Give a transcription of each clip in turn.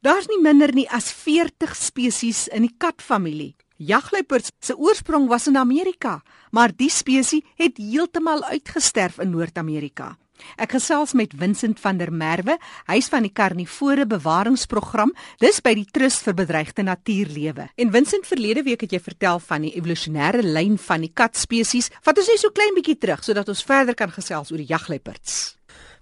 Daar's nie minder nie as 40 spesies in die katfamilie. Jagluiperds se oorsprong was in Amerika, maar die spesies het heeltemal uitgesterf in Noord-Amerika. Ek gesels met Vincent van der Merwe, hy's van die Karnivore Bewaringsprogram, dis by die Trust vir Bedreigde Natuurlewe. En Vincent, verlede week het jy vertel van die evolusionêre lyn van die katspesies. Vat ons net so klein bietjie terug sodat ons verder kan gesels oor die jagluiperds.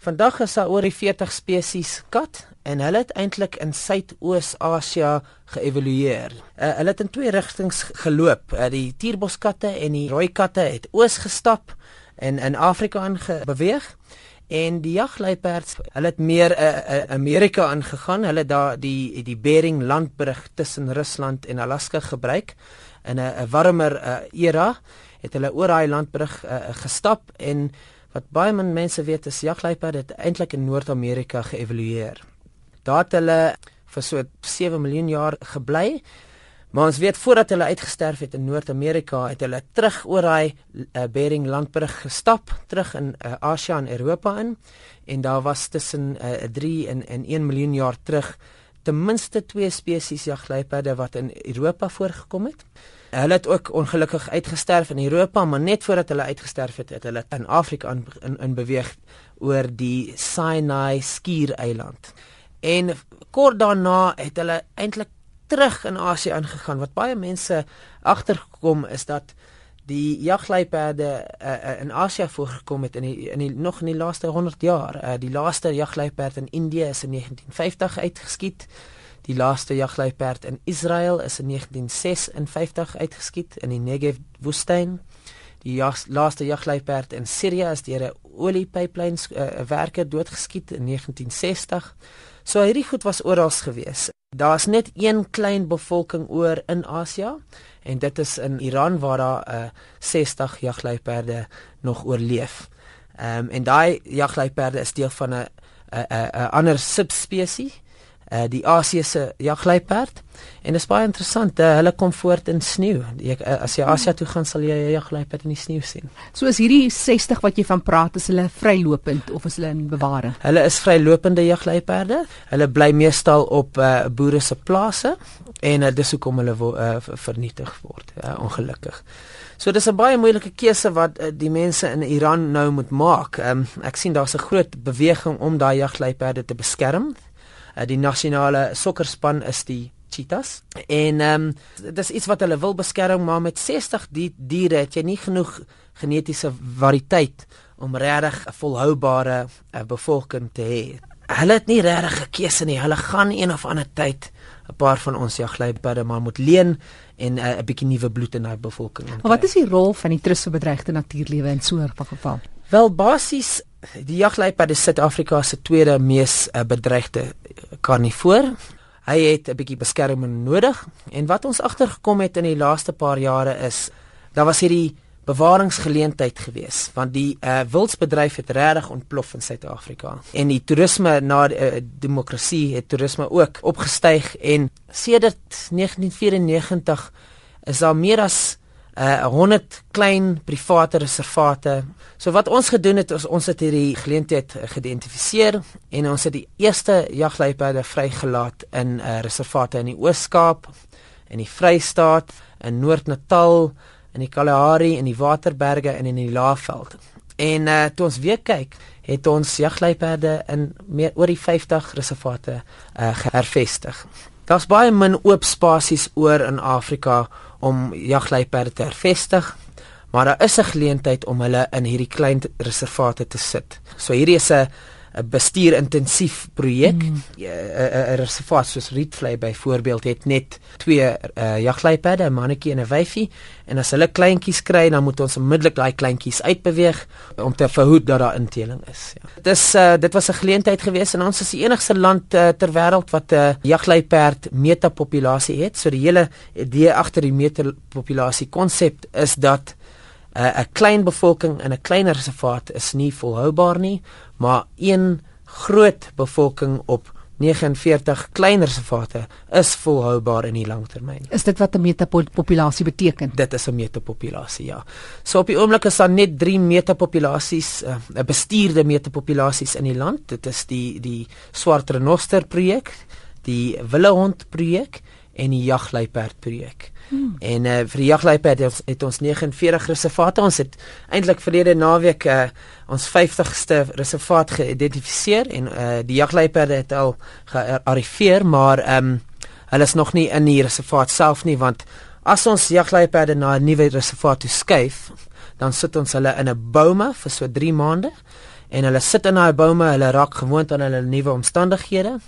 Vandag is daar oor die 40 spesies kat en hulle het eintlik in Suidoos-Asië geëvolueer. Uh, hulle het in twee rigtings geloop. Uh, die tierbosskatte en die rooi katte het oos gestap en in Afrika aangebeweeg en die jagluiperds, hulle het meer uh, uh, Amerika aangegaan. Hulle daar die die Bering landbrug tussen Rusland en Alaska gebruik in 'n warmer uh, era het hulle oor daai landbrug uh, gestap en Wat baie min mense weet is jagluiperd het eintlik in Noord-Amerika geëvolueer. Daar het hulle vir so 7 miljoen jaar gebly. Maar ons weet voordat hulle uitgesterf het in Noord-Amerika, het hulle terug oor daai uh, Bering landbrug gestap, terug in uh, Asië en Europa in en daar was tussen uh, 3 en, en 1 miljoen jaar terug ten minste twee spesies jagluiperde wat in Europa voorgekom het. Hulle het ook ongelukkig uitgesterf in Europa, maar net voordat hulle uitgesterf het, het hulle in Afrika in, in, in beweeg oor die Sinai skiereiland. En kort daarna het hulle eintlik terug in Asië aangegaan. Wat baie mense agtergekom is dat die jagluiperde uh, uh, in Asië voorgekom het in die, in die nog in die laaste 100 jaar. Uh, die laaste jagluiperd in Indië is in 1950 uitgeskiet. Die laaste jagluiperd in Israel is in 1956 uitgeskiet in die Negev woestyn. Die jag, laaste jagluiperd in Sirië is deur 'n oliepyplyn uh, werker doodgeskiet in 1960. So hierdie goed was oral gewees. Daar's net een klein bevolking oor in Asië en dit is in Iran waar daar uh, 60 jagluiperde nog oorleef. Ehm um, en daai jagluiperde is deel van 'n 'n 'n ander subspesies uh, die Asiëse jagluiperd en dit is baie interessant uh, hulle kom voort in sneeu. Jy, uh, as jy Asië toe gaan sal jy 'n jagluiperd in die sneeu sien. So is hierdie 60 wat jy van praat is hulle vrylopend of is hulle in bewaring hulle is vrylopende jagluiperde hulle bly meestal op uh, boere se plase en uh, dis hoekom hulle wo, uh, vernietig word uh, ongelukkig. So dis 'n baie moeilike keuse wat uh, die mense in Iran nou moet maak. Um, ek sien daar's 'n groot beweging om daai jagluiperde te beskerm die nasionale sokkerspan is die cheetahs en ehm um, dis iets wat hulle wil beskerm maar met 60 die diere het jy nie genoeg genetiese variëteit om regtig 'n volhoubare uh, bevolking te hê. Hulle het nie regtig 'n keuse nie. Hulle gaan een of ander tyd 'n paar van ons jagluiperde maar moet leen en eh, 'n uh, bietjie nuwe bloed in daai bevolking. Maar wat is die rol van die trust vir bedreigde natuurlewe in so 'n geval? Wel basies die jagluiperd is Suid-Afrika se tweede mees uh, bedreigde karnivoor. Hy het 'n bietjie beskerming nodig en wat ons agtergekom het in die laaste paar jare is daar was hierdie bewaringsgeleentheid gewees want die uh, wildsbedryf het regtig ontplof in Suid-Afrika en die toerisme na die uh, demokrasie het toerisme ook opgestyg en sedert 1994 is daar meer as uh 100 klein private reservate. So wat ons gedoen het is ons het hierdie geleentheid geïdentifiseer en ons het die eerste jagluiperde vrygelaat in uh reservate in die Oos-Kaap, in die Vrystaat, in Noord-Natal, in die Kalahari en die Waterberge en in die Laagveld. En uh toe ons weer kyk, het ons jagluiperde in meer oor die 50 reservate uh hervestig. Daar's baie min oop spasies oor in Afrika om jagluiperde te hervestig, maar daar is 'n geleentheid om hulle in hierdie klein reservate te sit. So hierdie is 'n bestuur intensief projek. 'n mm. reservaat soos Rietvlei byvoorbeeld het net twee uh, jagluiperde, 'n mannetjie en 'n wyfie, en as hulle kleintjies kry, dan moet ons onmiddellik daai kleintjies uitbeweeg om te verhoed dat daar inteling is. Ja. Dit is uh, dit was 'n geleentheid geweest en ons is die enigste land uh, ter wêreld wat 'n uh, jagluiperd metapopulasie het. So die hele idee agter die metapopulasie konsep is dat 'n uh, klein bevolking in 'n kleiner reservaat is nie volhoubaar nie, maar een groot bevolking op 49 kleiner reservate is volhoubaar in die langtermyn. Is dit wat 'n metapopulasie beteken? Dit is 'n metapopulasie, ja. So op die oomblik is daar net 3 metapopulasies, 'n uh, bestuurde metapopulasies in die land. Dit is die die swart renoster projek die Willehond projek en die Jagluiperd projek. Hmm. En uh, vir die jagluiperd het, het ons 49 reservate. Ons het eintlik verlede naweek uh, ons 50ste reservaat geïdentifiseer en uh, die jagluiperde het al gearriveer, maar ehm um, hulle is nog nie in die reservaat self nie want as ons jagluiperde na 'n nuwe reservaat toe skuif, dan sit ons hulle in 'n bome vir so 3 maande en hulle sit in daai bome, hulle raak gewoond aan hulle nuwe omstandighede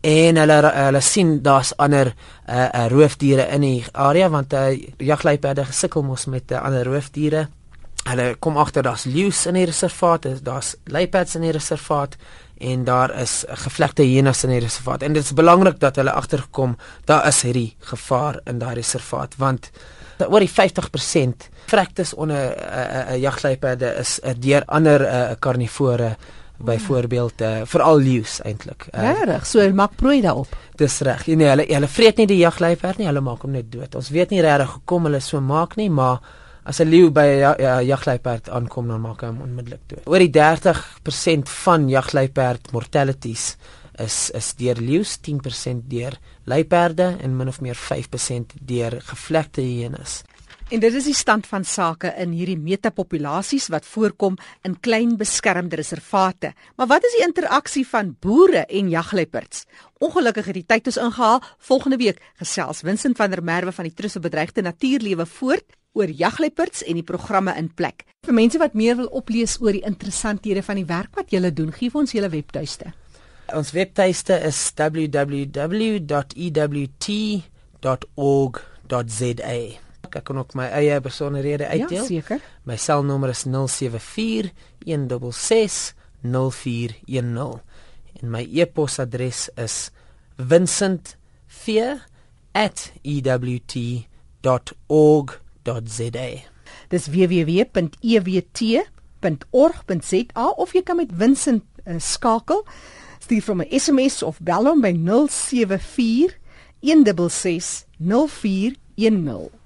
en hulle hulle sien daar's ander uh, uh, roofdiere in die area want uh, jagluiperde gesukkel mos met uh, ander roofdiere. Hulle kom agter daar's leeu's in die reservaat, daar's luiperds in die reservaat en daar is gevlegte hyenas in die reservaat. En dit is belangrik dat hulle agterkom daar is hierdie gevaar in daai reservaat want oor die 50% vrektes onder 'n uh, uh, uh, jagluiperde is uh, deur ander uh, karnivore byvoorbeeld uh, veral leeu's eintlik. Uh, Regtig, so hulle maak prooi daarop. Dis reg. Nee, hulle hulle vreet nie die jagluiperd nie, hulle maak hom net dood. Ons weet nie regtig hoekom hulle so maak nie, maar as 'n leeu by 'n ja, ja, jagluiperd aankom, dan maak hy hom onmiddellik dood. Oor die 30% van jagluiperd mortalities is is deur leeu's, 10% deur luiperde en min of meer 5% deur gevlekte hyenas. En dit is die stand van sake in hierdie metapopulasies wat voorkom in klein beskermde reservate. Maar wat is die interaksie van boere en jagluiperds? Ongelukkig het die tyd ons ingehaal. Volgende week gesels Vincent van der Merwe van die Trust vir Bedreigde Natuurlewe voort oor jagluiperds en die programme in plek. Vir mense wat meer wil oplees oor die interessanthede van die werk wat julle doen, gee ons julle webtuiste. Ons webtuiste is www.ewt.org.za ek kan ook my eie besonderhede ja, uitdeel. Ja, seker. My selnommer is 074 166 0410 en my e-posadres is vincent.v@ewt.org.za. Dis www.ewt.org.za of jy kan met Vincent uh, skakel. Stuur vir my SMS of bel hom by 074 166 0410.